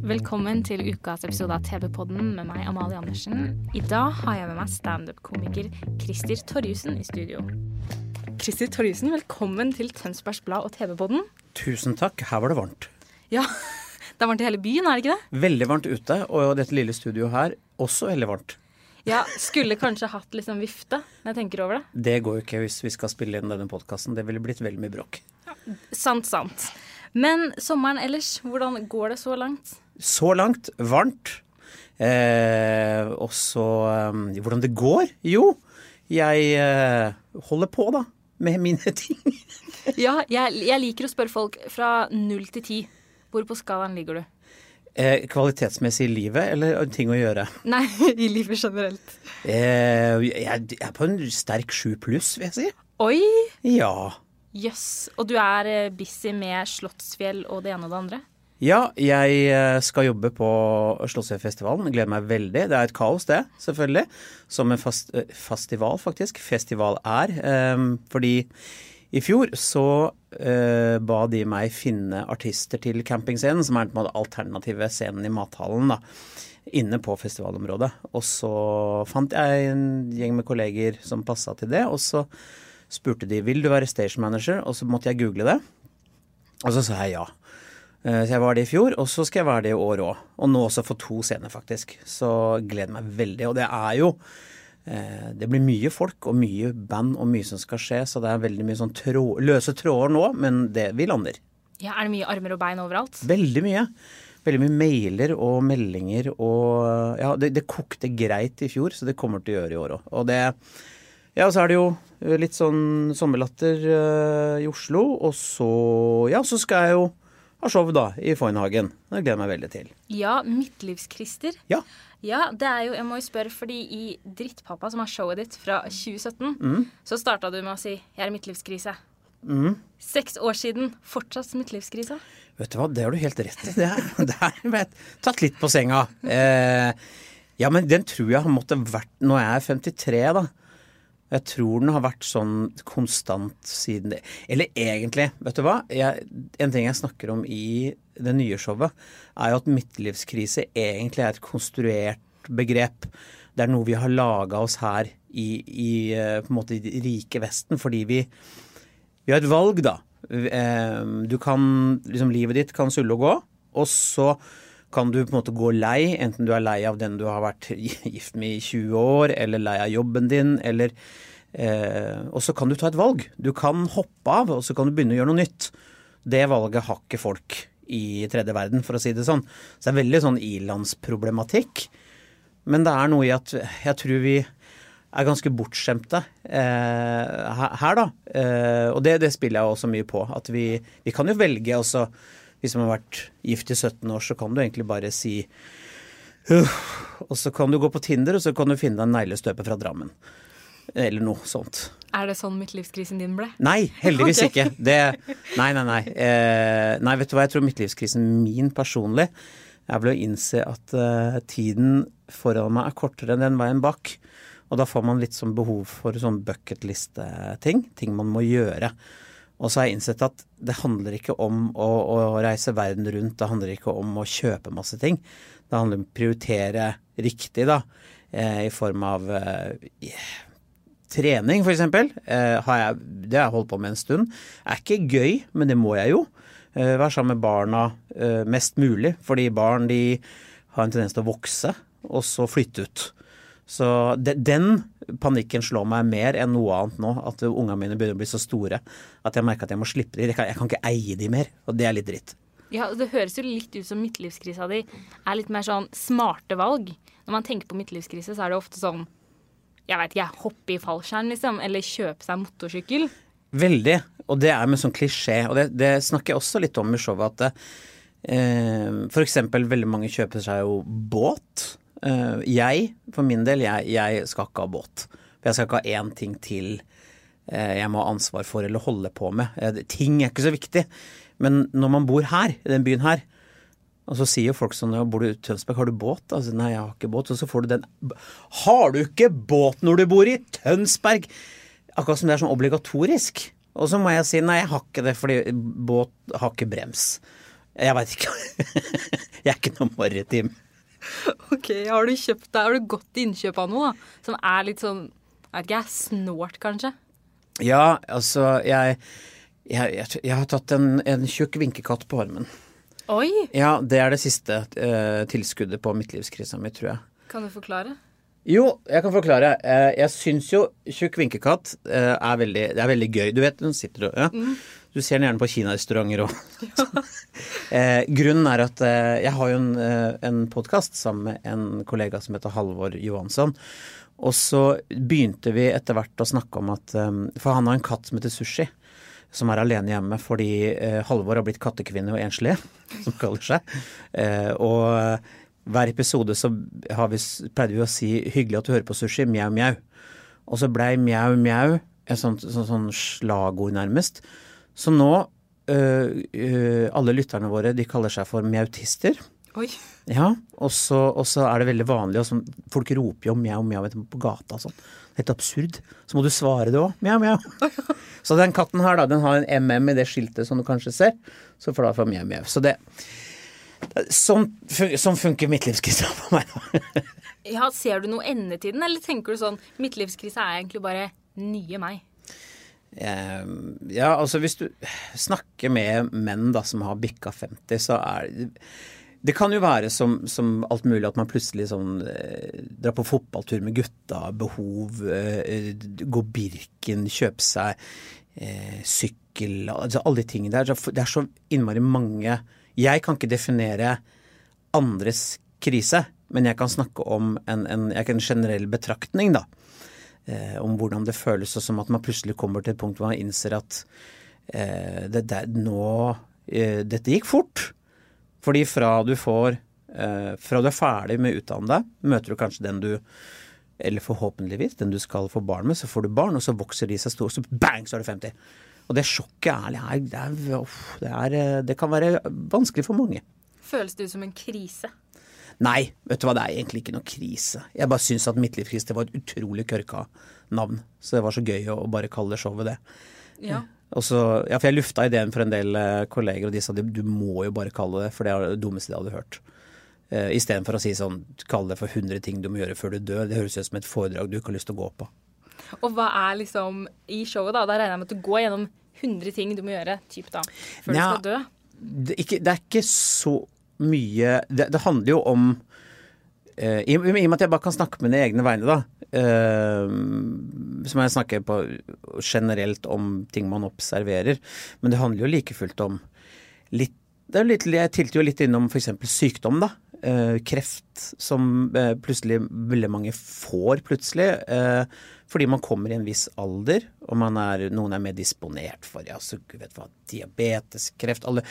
Velkommen til ukas episode av TV-podden med meg, Amalie Andersen. I dag har jeg med meg standup-komiker Christer Torjussen i studio. Christer Torjussen, velkommen til Tønsbergs Blad og TV-podden. Tusen takk. Her var det varmt. Ja, det er varmt i hele byen, er det ikke det? Veldig varmt ute, og dette lille studioet her også veldig varmt. Ja, skulle kanskje hatt sånn vifte, når jeg tenker over det. Det går jo ikke hvis vi skal spille inn denne podkasten. Det ville blitt veldig mye bråk. Sant, sant. Men sommeren ellers, hvordan går det så langt? Så langt varmt. Eh, og så eh, hvordan det går? Jo, jeg eh, holder på, da. Med mine ting. Ja, jeg, jeg liker å spørre folk fra null til ti. Hvor på skalaen ligger du? Eh, kvalitetsmessig i livet, eller ting å gjøre? Nei, i livet generelt. Eh, jeg, er på en sterk sju pluss, vil jeg si. Oi! Ja. Jøss. Og du er eh, busy med Slottsfjell og det ene og det andre? Ja, jeg eh, skal jobbe på Slottsfjellfestivalen. Gleder meg veldig. Det er et kaos, det, selvfølgelig. Som en fast, eh, festival, faktisk. Festival er. Um, fordi i fjor så uh, ba de meg finne artister til campingscenen, som er den alternative scenen i mathallen, da. Inne på festivalområdet. Og så fant jeg en gjeng med kolleger som passa til det, og så spurte de vil du være stage manager, og så måtte jeg google det. Og så sa jeg ja. Eh, Så jeg var det i fjor, og så skal jeg være det i år òg. Og nå også for to scener, faktisk. Så gleder meg veldig. Og det er jo eh, Det blir mye folk og mye band og mye som skal skje, så det er veldig mye sånn trå løse tråder nå, men det vi lander. Ja, Er det mye armer og bein overalt? Veldig mye. Veldig mye mailer og meldinger og Ja, det, det kokte greit i fjor, så det kommer til å gjøre i år òg. Og det Ja, så er det jo litt sånn sommerlatter eh, i Oslo, og så Ja, så skal jeg jo ha show da i Foynhagen. Det gleder jeg meg veldig til. Ja, Midtlivskrister. Ja. Ja, det er jo, jeg må jo spørre, fordi i Drittpappa, som er showet ditt fra 2017, Mm. så starta du med å si 'jeg er i midtlivskrise'. Seks år siden, fortsatt midtlivskrise. Vet du hva, det har du helt rett i. Det er, tatt litt på senga. Eh, ja, men den tror jeg har måttet vært når jeg er 53, da. Jeg tror den har vært sånn konstant siden det. Eller egentlig, vet du hva? Jeg, en ting jeg snakker om i det nye showet, er jo at midtlivskrise egentlig er et konstruert begrep. Det er noe vi har laga oss her i, i eh, på en måte rike Vesten fordi vi vi har et valg, da. Eh, Du kan liksom Livet ditt kan sulle og gå, og så kan du på en måte gå lei, enten du er lei av den du har vært gift med i 20 år, eller lei av jobben din, eller eh, Og så kan du ta et valg. Du kan hoppe av, og så kan du begynne å gjøre noe nytt. Det valget har ikke folk i tredje verden, for å si det sånn. Så det er veldig sånn ilandsproblematikk. Men det er noe i at jeg tror vi er ganske bortskjemte eh, her, da. Eh, og det, det spiller jeg også mye på. At vi, vi kan jo velge også Hvis man har vært gift i 17 år, så kan du egentlig bare si «Uff», Og så kan du gå på Tinder, og så kan du finne deg en neglestøper fra Drammen. Eller noe sånt. Er det sånn midtlivskrisen din ble? Nei, heldigvis okay. ikke. Det, nei, nei, nei. Eh, nei, vet du hva, jeg tror midtlivskrisen min personlig er vel å innse at eh, tiden foran meg er kortere enn den veien bak. Og da får man litt sånn behov for sånn bucketliste-ting. Ting man må gjøre. Og så har jeg innsett at det handler ikke om å, å reise verden rundt, det handler ikke om å kjøpe masse ting. Det handler om å prioritere riktig, da. Eh, I form av eh, Trening, eksempel, eh, det har jeg holdt på med en stund. Er ikke gøy, men det må jeg jo. Eh, være sammen med barna eh, mest mulig, fordi barn de har en tendens til å vokse, og så flytte ut. Så de, den panikken slår meg mer enn noe annet nå. At ungene mine begynner å bli så store at jeg merker at jeg må slippe dem. Jeg kan, jeg kan ikke eie dem mer, og det er litt dritt. Ja, Det høres jo litt ut som midtlivskrisa di er litt mer sånn smarte valg. Når man tenker på midtlivskrise, så er det ofte sånn jeg vet ikke, hoppe i fallskjerm, liksom. Eller kjøpe seg motorsykkel. Veldig. Og det er med sånn klisjé. Og det, det snakker jeg også litt om i showet, at Eh, eksempel, veldig mange kjøper seg jo båt. Eh, jeg, for min del, jeg, jeg skal ikke ha båt. For jeg skal ikke ha én ting til eh, jeg må ha ansvar for eller holde på med. Eh, ting er ikke så viktig. Men når man bor her, i den byen her, og så sier folk sånn ja, bor du i Tønsberg, har du båt? Altså, nei, jeg har ikke båt. Og så får du den Har du ikke båt når du bor i Tønsberg? Akkurat som det er sånn obligatorisk. Og så må jeg si nei, jeg har ikke det, fordi båt har ikke brems. Jeg veit ikke. jeg er ikke noe maritim. Ok, Har du kjøpt deg, har du gått innkjøp av noe da, som er litt sånn jeg vet ikke, snålt, kanskje? Ja, altså jeg, jeg, jeg, jeg har tatt en, en tjukk vinkekatt på armen. Oi! Ja, det er det siste eh, tilskuddet på midtlivskrisa mi, tror jeg. Kan du forklare? Jo, jeg kan forklare. Eh, jeg syns jo tjukk vinkekatt eh, er, veldig, det er veldig gøy. Du vet, hun sitter og ja. Du ser den gjerne på kinarestauranter òg. eh, Grunnen er at eh, jeg har jo en, eh, en podkast sammen med en kollega som heter Halvor Johansson. Og så begynte vi etter hvert å snakke om at eh, For han har en katt som heter Sushi. Som er alene hjemme fordi eh, Halvor har blitt kattekvinne og enslig, som kaller seg. Eh, og hver episode så vi, pleide vi å si 'hyggelig at du hører på sushi', mjau, mjau. Og så blei mjau, mjau et sånt, sånt, sånt slagord, nærmest. Så nå øh, øh, Alle lytterne våre de kaller seg for mjautister. Oi. Ja, og så, og så er det veldig vanlig og Folk roper jo mjau, mjau på gata og sånn. Helt absurd. Så må du svare det òg. Mjau, mjau. Så den katten her, da, den har en MM i det skiltet som du kanskje ser. Så får du få mjau, mjau. Så det Sånn, sånn funker midtlivskrisa for meg. da. Ja, Ser du noe ende til den, eller tenker du sånn Midtlivskrisa er egentlig bare nye meg? Eh, ja, altså hvis du snakker med menn da som har bikka 50, så er det kan jo være som, som alt mulig at man plutselig sånn eh, drar på fotballtur med gutta, behov, eh, gå Birken, kjøpe seg eh, sykkel, altså alle de tingene der. Det er så innmari mange Jeg kan ikke definere andres krise, men jeg kan snakke om en, en, en generell betraktning, da. Eh, om hvordan det føles, og som at man plutselig kommer til et punkt hvor man innser at eh, det, det, nå eh, Dette gikk fort. Fordi fra du får eh, Fra du er ferdig med å utdanne deg, møter du kanskje den du Eller forhåpentligvis den du skal få barn med, så får du barn, og så vokser de seg store, så bang, så er du 50. Og det sjokket er, det, det, det, er, eh, det kan være vanskelig for mange. Føles det ut som en krise? Nei, vet du hva, det er egentlig ikke noe krise. Jeg bare syns at Midtlivskrise var et utrolig kørka navn. Så det var så gøy å bare kalle showet det. Ja. Og så, ja, for jeg lufta ideen for en del eh, kolleger, og de sa du, du må jo bare kalle det, for det er det dummeste de hadde hørt. Uh, Istedenfor å si sånn, kalle det for 100 ting du må gjøre før du dør. Det høres ut som et foredrag du ikke har lyst til å gå på. Og hva er liksom i showet, da? Da regner jeg med at du går gjennom 100 ting du må gjøre typ da, før ja, du skal dø. det, ikke, det er ikke så mye Det, det handler jo om eh, i, I og med at jeg bare kan snakke med mine egne vegne, da. eh, så må jeg snakke på generelt om ting man observerer. Men det handler jo like fullt om litt litt, Jeg tilte jo litt innom f.eks. sykdom, da. Eh, kreft som eh, plutselig veldig mange får plutselig. Eh, fordi man kommer i en viss alder, og er, noen er mer disponert for ja, så, vet du hva, diabetes, kreft alle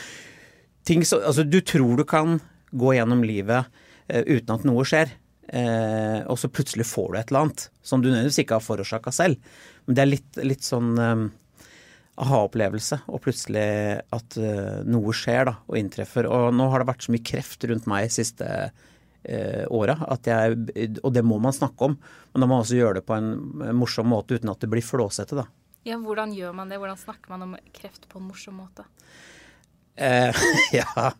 ting så, altså, Du tror du kan gå gjennom livet uh, uten at noe skjer. Uh, og så plutselig får du et eller annet som du nødvendigvis ikke har forårsaka selv. Men det er litt, litt sånn um, aha-opplevelse, og plutselig at uh, noe skjer da, og inntreffer. Og nå har det vært så mye kreft rundt meg siste uh, åra, Og det må man snakke om, men da må man også gjøre det på en morsom måte uten at det blir flåsete, da. Ja, Hvordan gjør man det? Hvordan snakker man om kreft på en morsom måte? Eh, ja.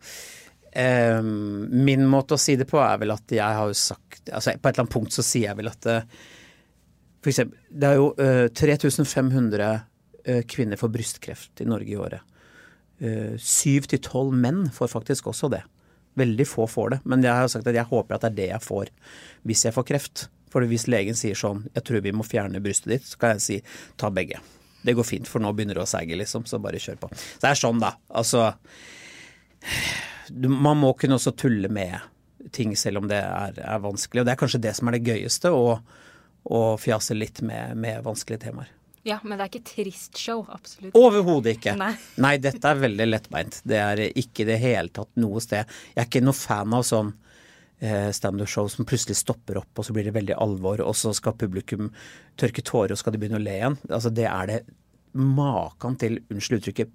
Eh, min måte å si det på er vel at jeg har jo sagt altså På et eller annet punkt så sier jeg vel at eh, for eksempel, Det er jo eh, 3500 eh, kvinner får brystkreft i Norge i året. Syv til tolv menn får faktisk også det. Veldig få får det. Men jeg har jo sagt at jeg håper at det er det jeg får hvis jeg får kreft. For hvis legen sier sånn 'jeg tror vi må fjerne brystet ditt', så kan jeg si 'ta begge'. Det går fint, for nå begynner det å seige, liksom. Så bare kjør på. Så det er sånn, da. Altså du, Man må kunne også tulle med ting selv om det er, er vanskelig. Og det er kanskje det som er det gøyeste, å, å fjase litt med, med vanskelige temaer. Ja, men det er ikke trist show. Absolutt. Overhodet ikke. Nei. Nei, dette er veldig lettbeint. Det er ikke i det hele tatt noe sted. Jeg er ikke noe fan av sånn standup-show som plutselig stopper opp, og så blir det veldig alvor, og så skal publikum tørke tårer, og skal de begynne å le igjen. Altså, det er det maken til, unnskyld uttrykket,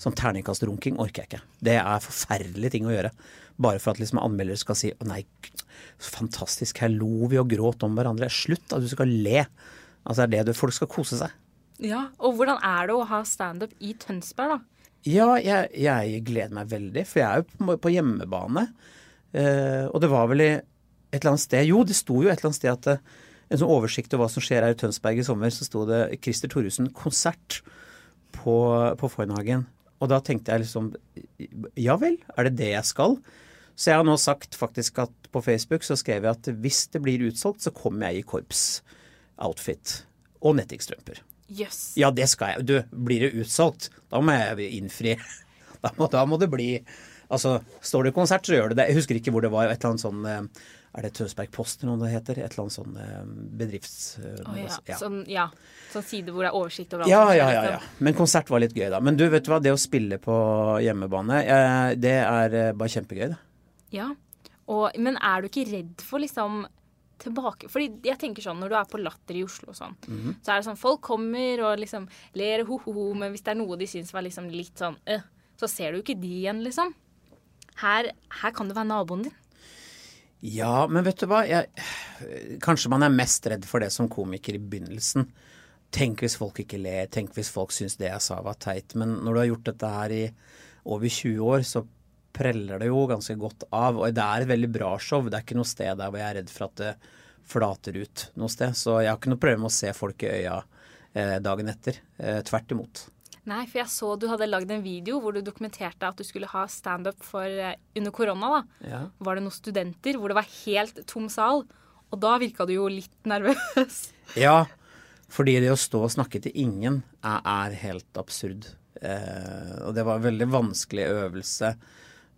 sånn terningkastrunking orker jeg ikke. Det er forferdelige ting å gjøre. Bare for at liksom anmeldere skal si å nei, fantastisk, her lo vi og gråt om hverandre. Slutt, at du skal le. Altså det er det du, folk skal kose seg. Ja, Og hvordan er det å ha standup i Tønsberg, da? Ja, jeg, jeg gleder meg veldig, for jeg er jo på, på hjemmebane. Eh, og det var vel i et eller annet sted Jo, det sto jo et eller annet sted at det, en sånn oversikt over hva som skjer her i Tønsberg i sommer, så sto det Christer Thoresen konsert på, på Foynhagen. Og da tenkte jeg liksom Ja vel, er det det jeg skal? Så jeg har nå sagt faktisk at på Facebook så skrev jeg at hvis det blir utsolgt, så kommer jeg i korps-outfit og nettingstrømper. Jøss. Ja, det skal jeg. Du, blir det utsolgt, da må jeg innfri. Da må, da må det bli Altså, står du i konsert, så gjør du det. Jeg husker ikke hvor det var. Et eller annet sånn eh, Er det Tønsberg Post eller noe det heter? Et eller annet sånn eh, bedrifts... Oh, ja. ja. Sånn, ja. sånn side hvor det er oversikt over alt Ja, ja, ja, ja. liksom. Men konsert var litt gøy, da. Men du, vet du hva. Det å spille på hjemmebane, det er bare kjempegøy, det. Ja. Og, men er du ikke redd for liksom tilbake Fordi jeg tenker sånn, når du er på Latter i Oslo og sånn, Mhm. så er det sånn Folk kommer og liksom ler ho-ho-ho, men hvis det er noe de syns var liksom litt sånn øh, så ser du ikke de igjen, liksom. Her, her kan det være naboen din. Ja, men vet du hva? Jeg, kanskje man er mest redd for det som komiker i begynnelsen. Tenk hvis folk ikke ler, tenk hvis folk syns det jeg sa var teit. Men når du har gjort dette her i over 20 år, så preller det jo ganske godt av. Og det er et veldig bra show. Det er ikke noe sted der hvor jeg er redd for at det flater ut noe sted. Så jeg har ikke noe problem med å se folk i øya eh, dagen etter. Eh, tvert imot. Nei, for jeg så du hadde lagd en video hvor du dokumenterte at du skulle ha standup eh, under korona. da. Ja. Var det noen studenter hvor det var helt tom sal? Og da virka du jo litt nervøs. Ja, fordi det å stå og snakke til ingen er, er helt absurd. Eh, og det var en veldig vanskelig øvelse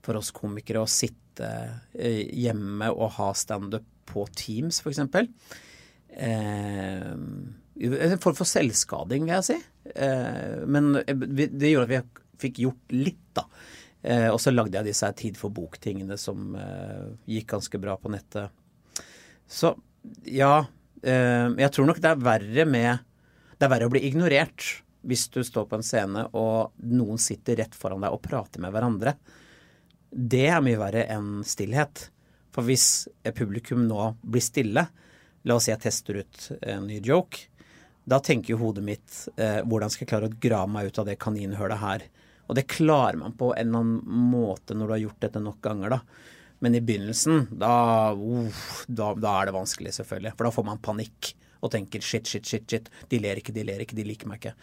for oss komikere å sitte eh, hjemme og ha standup på Teams, f.eks. Eh, en form for selvskading, vil jeg si. Eh, men det gjorde at vi fikk gjort litt, da. Eh, og så lagde jeg disse Tid for bok-tingene som eh, gikk ganske bra på nettet. Så ja, eh, jeg tror nok det er verre med Det er verre å bli ignorert hvis du står på en scene og noen sitter rett foran deg og prater med hverandre. Det er mye verre enn stillhet. For hvis publikum nå blir stille, la oss si jeg tester ut en ny joke, da tenker jo hodet mitt eh, hvordan skal jeg klare å grave meg ut av det kaninhølet her. Og det klarer man på en eller annen måte når du har gjort dette nok ganger, da. Men i begynnelsen, da, uh, da, da er det vanskelig, selvfølgelig. For da får man panikk og tenker shit, shit, shit, shit. De ler ikke, de ler ikke, de liker meg ikke.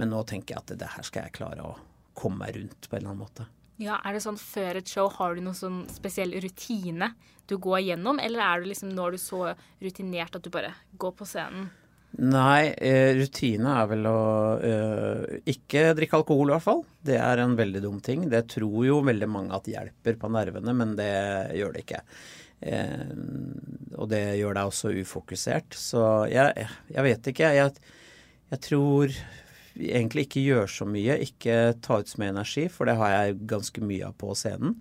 Men nå tenker jeg at det her skal jeg klare å komme meg rundt på en eller annen måte. Ja, er det sånn Før et show har du noen sånn spesiell rutine du går gjennom, eller er du liksom, nå er du så rutinert at du bare går på scenen? Nei, eh, rutine er vel å øh, ikke drikke alkohol, i hvert fall. Det er en veldig dum ting. Det tror jo veldig mange at hjelper på nervene, men det gjør det ikke. Eh, og det gjør deg også ufokusert. Så jeg, jeg vet ikke. Jeg, jeg tror egentlig ikke gjør så mye. Ikke ta ut så mye energi, for det har jeg ganske mye av på scenen.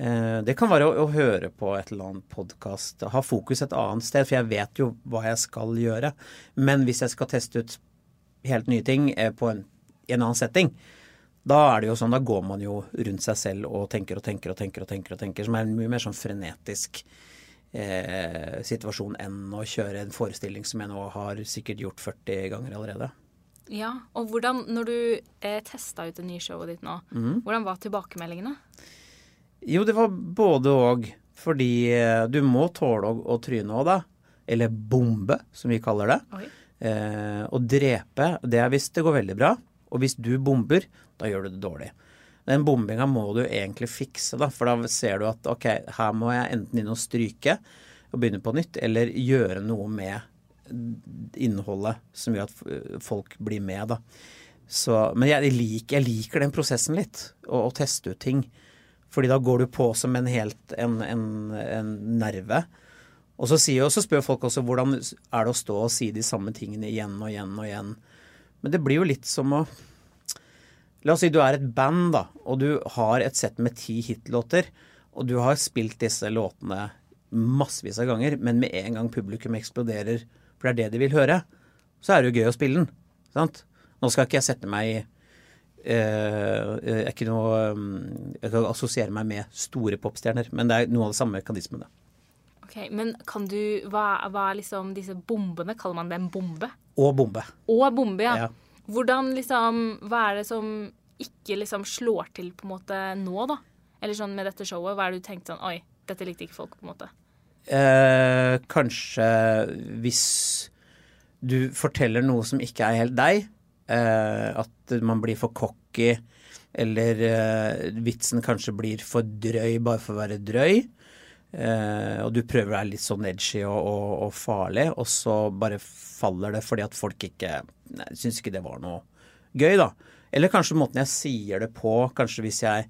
Eh, Det kan være å, å høre på et eller annet podkast, ha fokus et annet sted, for jeg vet jo hva jeg skal gjøre. Men hvis jeg skal teste ut helt nye ting eh, på en, i en annen setting, da er det jo sånn, da går man jo rundt seg selv og tenker og tenker og tenker, og tenker, og tenker som er en mye mer sånn frenetisk eh, situasjon enn å kjøre en forestilling som jeg nå har sikkert gjort 40 ganger allerede. Ja, og hvordan, når du eh, testa ut det nye showet ditt nå, mm. hvordan var tilbakemeldingene? Jo, det var både og. Fordi eh, du må tåle å, tryne òg, da. Eller bombe, som vi kaller det. Eh, å drepe, det er hvis det går veldig bra. Og hvis du bomber, da gjør du det dårlig. Den bombinga må du egentlig fikse, da, for da ser du at ok, her må jeg enten inn og stryke og begynne på nytt, eller gjøre noe med innholdet som gjør at folk blir med, da. Så, men jeg liker, jeg liker den prosessen litt, å, å teste ut ting. Fordi da går du på som en helt en, en, en nerve. Og så, sier, og så spør folk også hvordan er det å stå og si de samme tingene igjen og igjen og igjen. Men det blir jo litt som å La oss si du er et band, da, og du har et sett med ti hitlåter. Og du har spilt disse låtene massevis av ganger, men med en gang publikum eksploderer, for det er det de vil høre, så er det jo gøy å spille den. Sant? Nå skal ikke jeg sette meg i jeg, er ikke noe, mm, jeg kan assosiere meg med store popstjerner, men det er noe av det samme mekanismene. Ok, Men kan du hva, hva er liksom disse bombene? Kaller man det en bombe? Og bombe. Og bombe, ja. Ja. Hvordan liksom Hva er det som ikke liksom slår til på en måte nå, da? Eller sånn med dette showet, hva er det du tenkte sånn Oi, dette likte ikke folk, på en måte. Eh, kanskje hvis du forteller noe som ikke er helt deg, eh, at man blir for cocky, eller eh, vitsen kanskje blir for drøy bare for å være drøy, eh, og du prøver å være litt sånn edgy og, og, og farlig, og så bare faller det fordi at folk ikke syns ikke det var noe gøy, da. Eller kanskje måten jeg sier det på, kanskje hvis jeg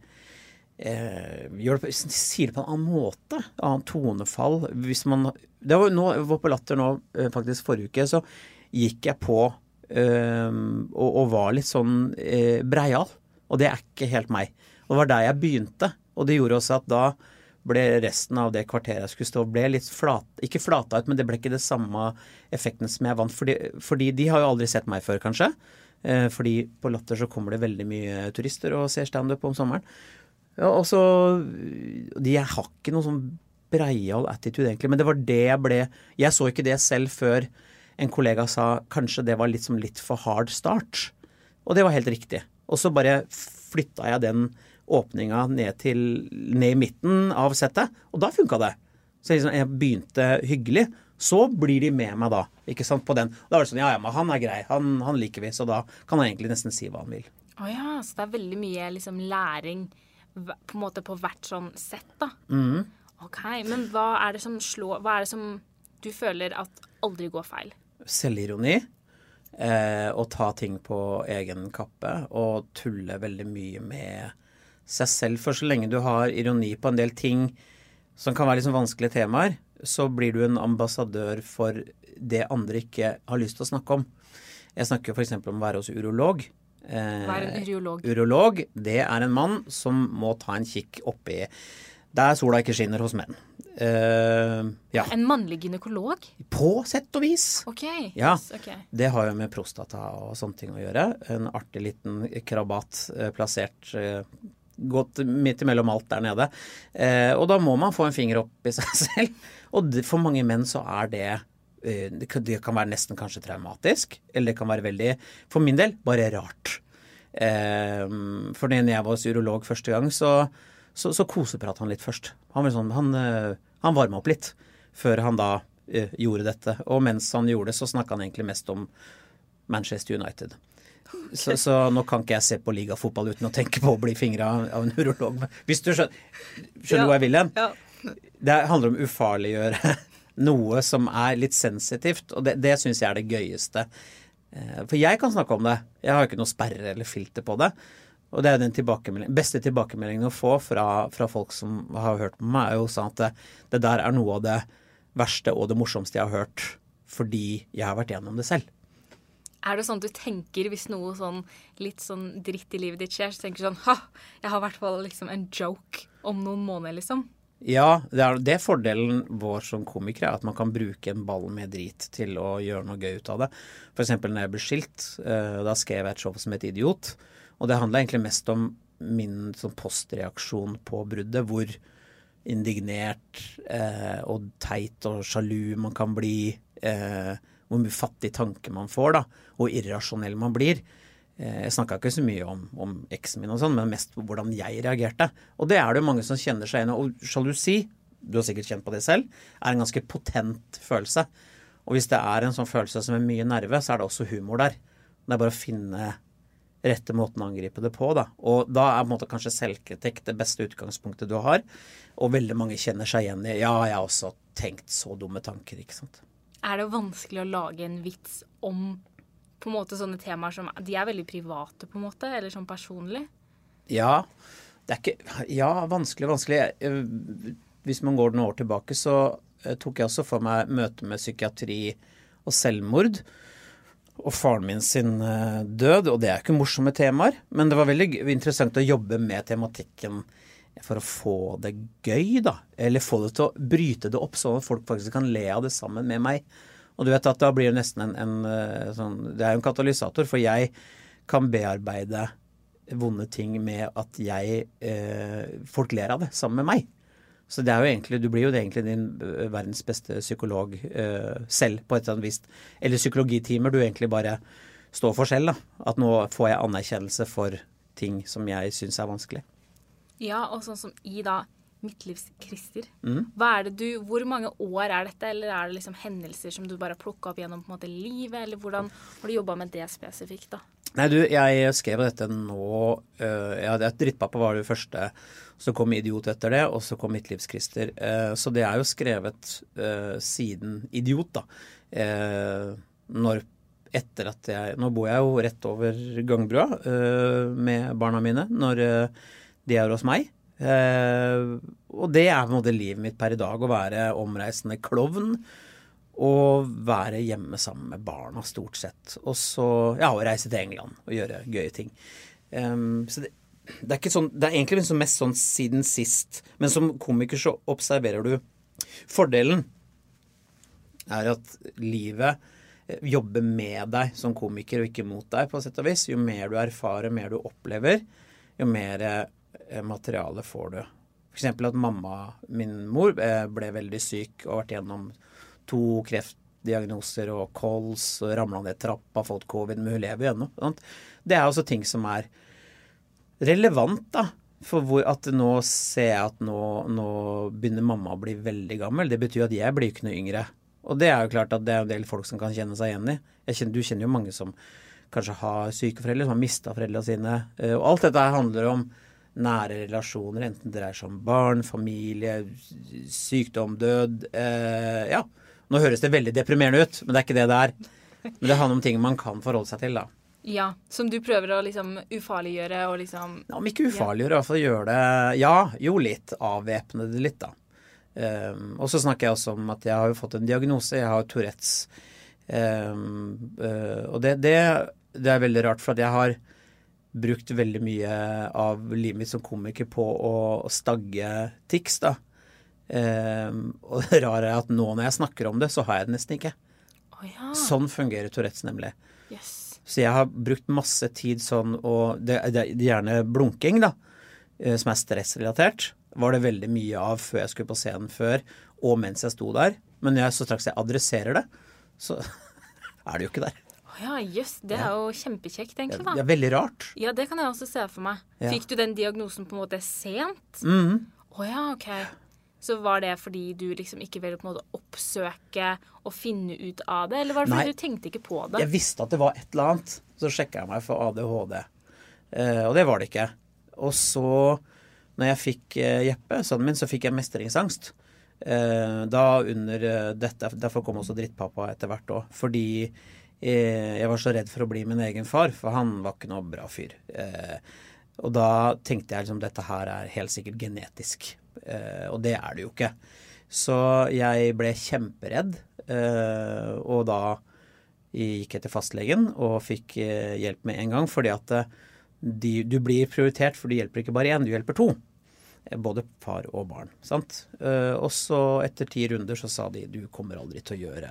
eh, gjør det sier det på en annen måte. Annet tonefall. Hvis man Det var, nå, var på Latter nå eh, faktisk forrige uke, så gikk jeg på eh, og, og var litt sånn eh, breial. Og det er ikke helt meg. Og det var der jeg begynte. Og det gjorde også at da ble resten av det kvarteret jeg skulle stå, ble litt flat, ikke flata ut, men det ble ikke det samme effekten som jeg vant. Fordi, fordi de har jo aldri sett meg før, kanskje. Eh, fordi på Latter så kommer det veldig mye turister og ser standup om sommeren. Ja, og så de, Jeg har ikke noe sånn breial attitude, egentlig. Men det var det jeg ble Jeg så ikke det selv før en kollega sa kanskje det var litt som litt for hard start. Og det var helt riktig. Og så bare flytta jeg den åpninga ned, ned i midten av settet, og da funka det. Så liksom, jeg begynte hyggelig. Så blir de med meg da, ikke sant, på den. Da var det sånn ja ja, men han er grei, han, han liker vi, så da kan han egentlig nesten si hva han vil. Å ja, så det er veldig mye liksom læring på en måte på hvert sånn sett, da. Mm. Ok, men hva er det som slår Hva er det som du føler at aldri går feil? Selvironi. Eh, og ta ting på egen kappe og tulle veldig mye med seg selv. For så lenge du har ironi på en del ting som kan være liksom vanskelige temaer, så blir du en ambassadør for det andre ikke har lyst til å snakke om. Jeg snakker f.eks. om å være hos urolog. Eh, Hva er en urolog? Urolog, det er en mann som må ta en kikk oppi der sola ikke skinner hos menn. Uh, ja. En mannlig gynekolog? På sett og vis. OK. Ja. Okay. Det har jo med prostata og sånne ting å gjøre. En artig liten krabat eh, plassert eh, godt midt imellom alt der nede. Uh, og da må man få en finger opp i seg selv. Og det, for mange menn så er det uh, det kan, det kan være nesten kanskje traumatisk, eller det kan være veldig, for min del, bare rart. For når jeg var hos urolog første gang, så, så, så kosepratet han litt først. Han, sånn, han, eh, han varma opp litt før han da eh, gjorde dette. Og mens han gjorde det, så snakka han egentlig mest om Manchester United. Så, så nå kan ikke jeg se på ligafotball uten å tenke på å bli fingra av en urolog. Hvis du skjønner, skjønner hvor jeg vil hen? Det handler om å ufarliggjøre noe som er litt sensitivt, og det, det syns jeg er det gøyeste. Eh, For jeg kan snakke om det. Jeg har ikke noe sperre eller filter på det. Og det er den tilbakemelding, beste tilbakemeldingen å få fra, fra folk som har hørt på meg, er jo sånn at det, det der er noe av det verste og det morsomste jeg har hørt, fordi jeg har vært gjennom det selv. Er det sånn at du tenker hvis noe sånn litt sånn dritt i livet ditt skjer, så tenker du sånn Ha, jeg har i hvert fall liksom en joke om noen måneder, liksom. Ja, det er, det er fordelen vår som komikere, at man kan bruke en ball med drit til å gjøre noe gøy ut av det. For eksempel når jeg ble skilt, eh, da skrev jeg et show som het Idiot. Og det handla egentlig mest om min sånn postreaksjon på bruddet, hvor indignert eh, og teit og sjalu man kan bli. Eh, hvor mye fattig tanke man får, da, og irrasjonell man blir. Eh, Jeg snakka ikke så mye om, om eksen min, og sånn, men mest på hvordan jeg reagerte. Og det er det jo mange som kjenner seg igjen i. Og sjalusi, du har sikkert kjent på det selv, er en ganske potent følelse. Og hvis det er en sånn følelse som er mye nerve, så er det også humor der. Det er bare å finne rette måten å angripe det på, da. Og da er på en måte kanskje selvkritikk det beste utgangspunktet du har. Og veldig mange kjenner seg igjen i ja, jeg har også tenkt så dumme tanker, ikke sant. Er det vanskelig å lage en vits om på en måte sånne temaer som De er veldig private, på en måte, eller sånn personlig? Ja, det er ikke Ja, vanskelig, vanskelig. Hvis man går noen år tilbake, så eh, tok jeg også for meg møte med psykiatri og selvmord. Og faren min sin eh, død, og det er ikke morsomme temaer. Men det var veldig interessant å jobbe med tematikken for å få det gøy, da. Eller få det til å bryte det opp, sånn at folk faktisk kan le av det sammen med meg. Og du vet at da blir det nesten en, en eh, sånn Det er jo en katalysator, for jeg kan bearbeide vonde ting med at jeg eh, Folk ler av det sammen med meg. Så det er jo egentlig, du blir jo egentlig din verdens beste psykolog uh, selv, på et eller annet vis. Eller psykologitimer du egentlig bare står for selv. da. At nå får jeg anerkjennelse for ting som jeg syns er vanskelig. Ja, og sånn som i da Midtlivskrister. Mm. Hva er det du, Hvor mange år er dette, eller er det liksom hendelser som du bare har plukka opp gjennom på en måte livet, eller hvordan har du jobba med det spesifikt, da? Nei, du, jeg skrev dette nå ja, Drittpappa var det første. Så kom Idiot etter det, og så kom Midtlivskrister. Eh, så det er jo skrevet øh, siden Idiot, da. Eh, når etter at jeg Nå bor jeg jo rett over gangbrua med barna mine når de er hos meg. Eh, og det er på en måte livet mitt per i dag, å være omreisende klovn. Og være hjemme sammen med barna, stort sett. Og så ja, og reise til England og gjøre gøye ting. Um, så det, det er sånn Det er egentlig liksom mest sånn siden sist. Men som komiker så observerer du Fordelen er at livet eh, jobber med deg som komiker og ikke mot deg, på sett og vis. Jo mer du erfarer, mer du opplever, jo mer eh, materiale får du. F.eks. at mamma, min mor, eh, ble veldig syk og har vært gjennom to kreftdiagnoser og kols og ramla ned trappa, fått covid, men hun lever ennå. Det er også ting som er relevant, da. For hvor at nå ser jeg at nå, nå begynner mamma å bli veldig gammel. Det betyr at jeg blir ikke noe yngre. Og det er jo klart at det er en del folk som kan kjenne seg igjen i. Kjenner, du kjenner jo mange som kanskje har syke foreldre, som har mista foreldrene sine. Eh, Og alt dette handler om nære relasjoner, enten det dreier seg om barn, familie, sykdom, død. Eh, ja. Nå høres det veldig deprimerende ut, men det er ikke det det er. Men det handler om ting man kan forholde seg til, da. Ja, Som du prøver å liksom ufarliggjøre og liksom Ja, Om ikke ufarliggjøre, i hvert fall gjøre det Ja, jo litt. Avvæpne det litt, da. Um, og så snakker jeg også om at jeg har jo fått en diagnose. Jeg har Tourettes. Um, uh, og det, det, det er veldig rart, for at jeg har brukt veldig mye av livet mitt som komiker på å stagge tics, da. Um, og det rare er at nå når jeg snakker om det, så har jeg det nesten ikke. Oh, ja. Sånn fungerer Tourettes nemlig. Yes. Så jeg har brukt masse tid sånn, og det, det, er gjerne blunking, da, eh, som er stressrelatert, var det veldig mye av før jeg skulle på scenen før, og mens jeg sto der. Men jeg, så straks jeg adresserer det, så er det jo ikke der. Å ja, jøss. Det er jo kjempekjekt, egentlig, da. Det er veldig rart. Ja, det kan jeg også se for meg. Ja. Fikk du den diagnosen på en måte sent? Mhm. oh ja, OK. Så var det fordi du liksom ikke ville på en måte oppsøke og finne ut av det, eller var det fordi Nei. du tenkte ikke på det? Jeg visste at det var et eller annet, så sjekka jeg meg for ADHD. Eh, og det var det ikke. Og så, når jeg fikk eh, Jeppe, sønnen min, så fikk jeg mestringsangst. Eh, da under eh, dette Derfor kom også drittpappa etter hvert òg. Fordi eh, jeg var så redd for å bli min egen far, for han var ikke noe bra fyr. Eh, og da tenkte jeg liksom dette her er helt sikkert genetisk. Eh, og det er det jo ikke. Så jeg ble kjemperedd, eh, og da gikk jeg til fastlegen og fikk eh, hjelp med en gang. Fordi at de, du blir prioritert, for du hjelper ikke bare én, du hjelper to. Både far og barn. sant? Og så etter ti runder så sa de du kommer aldri til å gjøre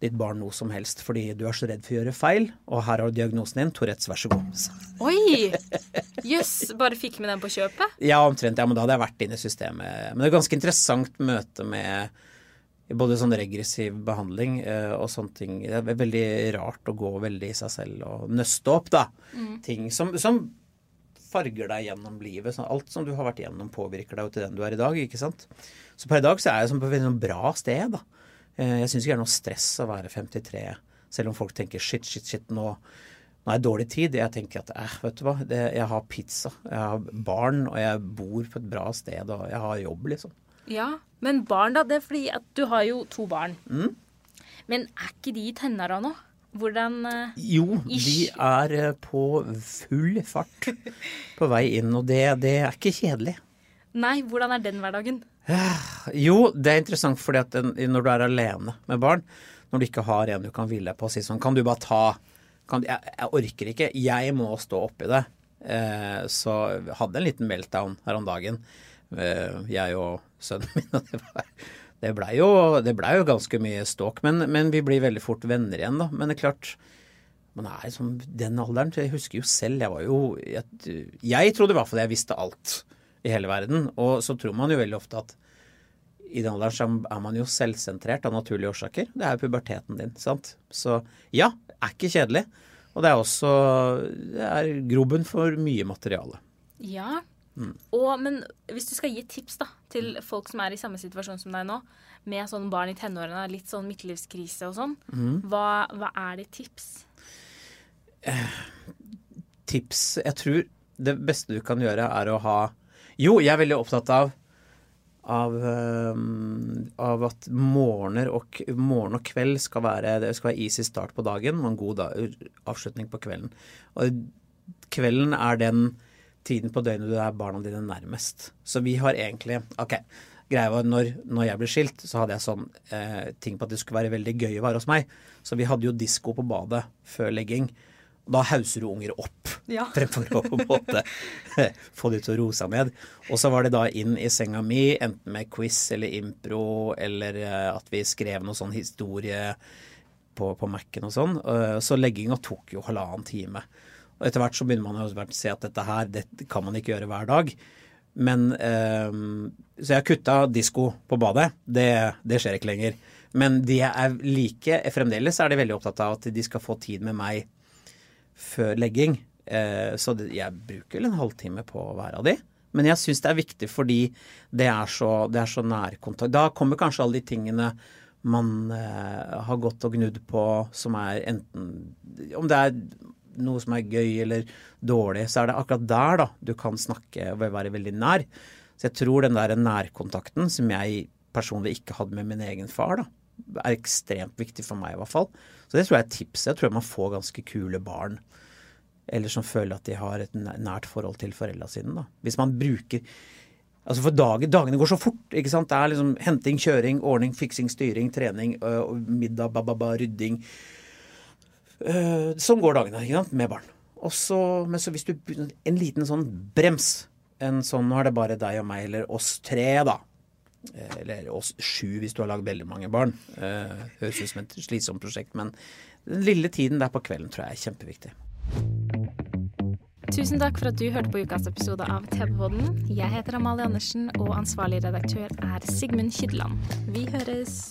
ditt barn noe som helst fordi du er så redd for å gjøre feil. Og her har du diagnosen din. Tourettes, vær så god. Oi! Jøss. Bare fikk med den på kjøpet? Ja, omtrent. Ja, men da hadde jeg vært inne i systemet. Men det er et ganske interessant møte med både sånn regressiv behandling eh, og sånne ting. Det er veldig rart å gå veldig i seg selv og nøste opp, da. Ting som, som farger deg gjennom livet. Sånn, alt som du har vært igjennom, påvirker deg jo til den du er i dag, ikke sant. Så per i dag så er jeg sånn på et veldig sånn bra sted, da. Eh, Jeg syns ikke det er noe stress å være 53, selv om folk tenker shit, shit, shit, nå nå er det dårlig tid. Jeg tenker at eh, vet du hva, det, jeg har pizza, jeg har barn, og jeg bor på et bra sted, og jeg har jobb, liksom. Ja. Men barn, da? Det er fordi at du har jo to barn. Mm. Men er ikke de i tenåra nå? Hvordan uh, Jo, de er eh, på full fart på vei inn, og det, det er ikke kjedelig. Nei, hvordan er den hverdagen? Jo, det er interessant fordi at når du er alene med barn, når du ikke har en du kan hvile på og si sånn Kan du bare ta kan, jeg, jeg, orker ikke. Jeg må stå oppi det. Eh, så hadde en liten meltdown her om dagen, eh, jeg og sønnen min. Og det, var, det blei jo, ble jo, ganske mye ståk. Men, men, vi blir veldig fort venner igjen, da. Men det er klart man er liksom den alderen. Jeg husker jo selv, jeg var jo Jeg, jeg trodde i hvert fall jeg visste alt i hele verden. Og så tror man jo veldig ofte at i den alderen så er man jo selvsentrert av naturlige årsaker. Det er jo puberteten din, sant. Så ja, er ikke kjedelig. Og det er også det er grobunn for mye materiale. Ja. Mm. Og, men hvis du skal gi tips da, til folk som er i samme situasjon som deg nå, med sånn barn i tenårene, litt sånn midtlivskrise og sånn, mm. hva, hva, er ditt tips? Eh, tips Jeg tror det beste du kan gjøre, er å ha Jo, jeg er veldig opptatt av av, um, av, at morgener og, morgen og kveld skal være, det skal være easy start på dagen og en god dag, avslutning på kvelden. Og kvelden er den tiden på døgnet du er barna dine nærmest. Så vi har egentlig Ok, greia var når, når jeg ble skilt, så hadde jeg sånn eh, ting på at det skulle være veldig gøy å være hos meg. Så vi hadde jo disko på badet før legging. Da hauser du unger opp ja. fremfor å på en måte få de til å roe seg ned. Og så var det da inn i senga mi, enten med quiz eller impro, eller eh, at vi skrev noe sånn historie på, på Mac-en og sånn. Eh, så legginga tok jo halvannen time. Og etter hvert så begynner man å se at dette her, det kan man ikke gjøre hver dag. Men eh, Så jeg kutta disko på badet. Det, det skjer ikke lenger. Men de er like Fremdeles er de veldig opptatt av at de skal få tid med meg før legging. Eh, så jeg bruker en halvtime på hver av de. Men jeg syns det er viktig fordi det er så, så nærkontakt. Da kommer kanskje alle de tingene man eh, har gått og gnudd på som er enten Om det er noe som er gøy eller dårlig, så er det akkurat der da du kan snakke og være veldig nær. Så jeg tror den der nærkontakten som jeg personlig ikke hadde med min egen far, da, er ekstremt viktig for meg i hvert fall. Så det tror jeg er tips. Jeg tror man får ganske kule barn eller som føler at de har et nært forhold til foreldra sine. Da. Hvis man bruker Altså for dagen, Dagene går så fort. ikke sant? Det er liksom henting, kjøring, ordning, fiksing, styring, trening, øh, middag, bababa, rydding. Øh, sånn går dagene ikke sant? med barn. Også, men så hvis du En liten sånn brems. En sånn Nå er det bare deg og meg, eller oss tre, da. Eller oss sju hvis du har lagd veldig mange barn. Uh, høres ut som et slitsomt prosjekt, men den lille tiden der på kvelden tror jeg er kjempeviktig. Tusen takk for at du hørte på ukas episode av TV-podden. Jeg heter Amalie Andersen, og ansvarlig redaktør er Sigmund Kydland. Vi høres.